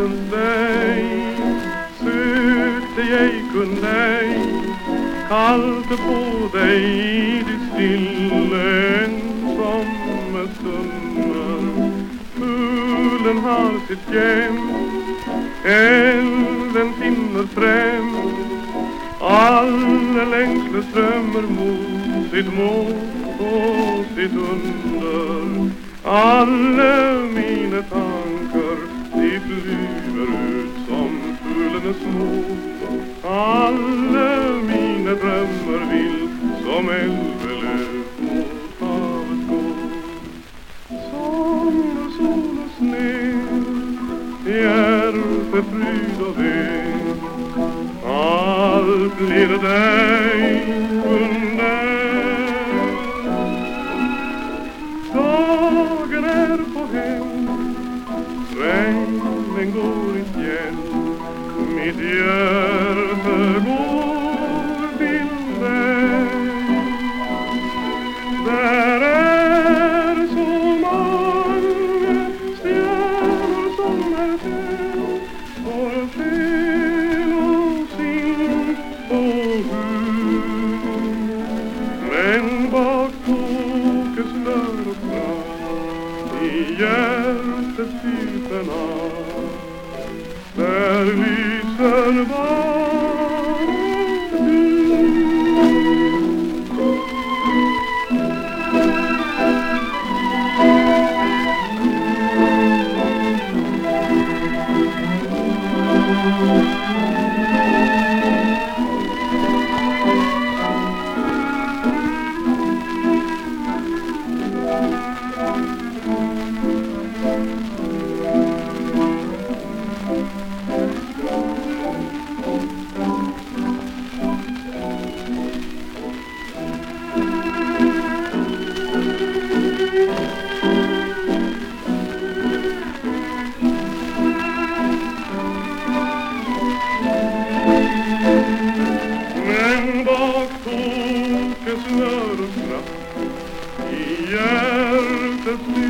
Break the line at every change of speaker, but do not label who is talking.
över dig sökte jag kunde ej kallt på dig i ditt stille ensamme stunder Fuglen har sitt jämt elden finner främst alla längsle strömmar mot sitt mål och sitt under. Alla mina tankar de ut som fuglarna små. Alla mina drömmar vill som älvelöv mot havet gå. Sommar, sol och snö hjärtefryd och ve. Allt blir dig under. Dagen är på hem Regnen går i fjäll Mitt hjärta går till dig Där är så många stjärnor som är själ och sin hjärtets av. Där lyser var of me.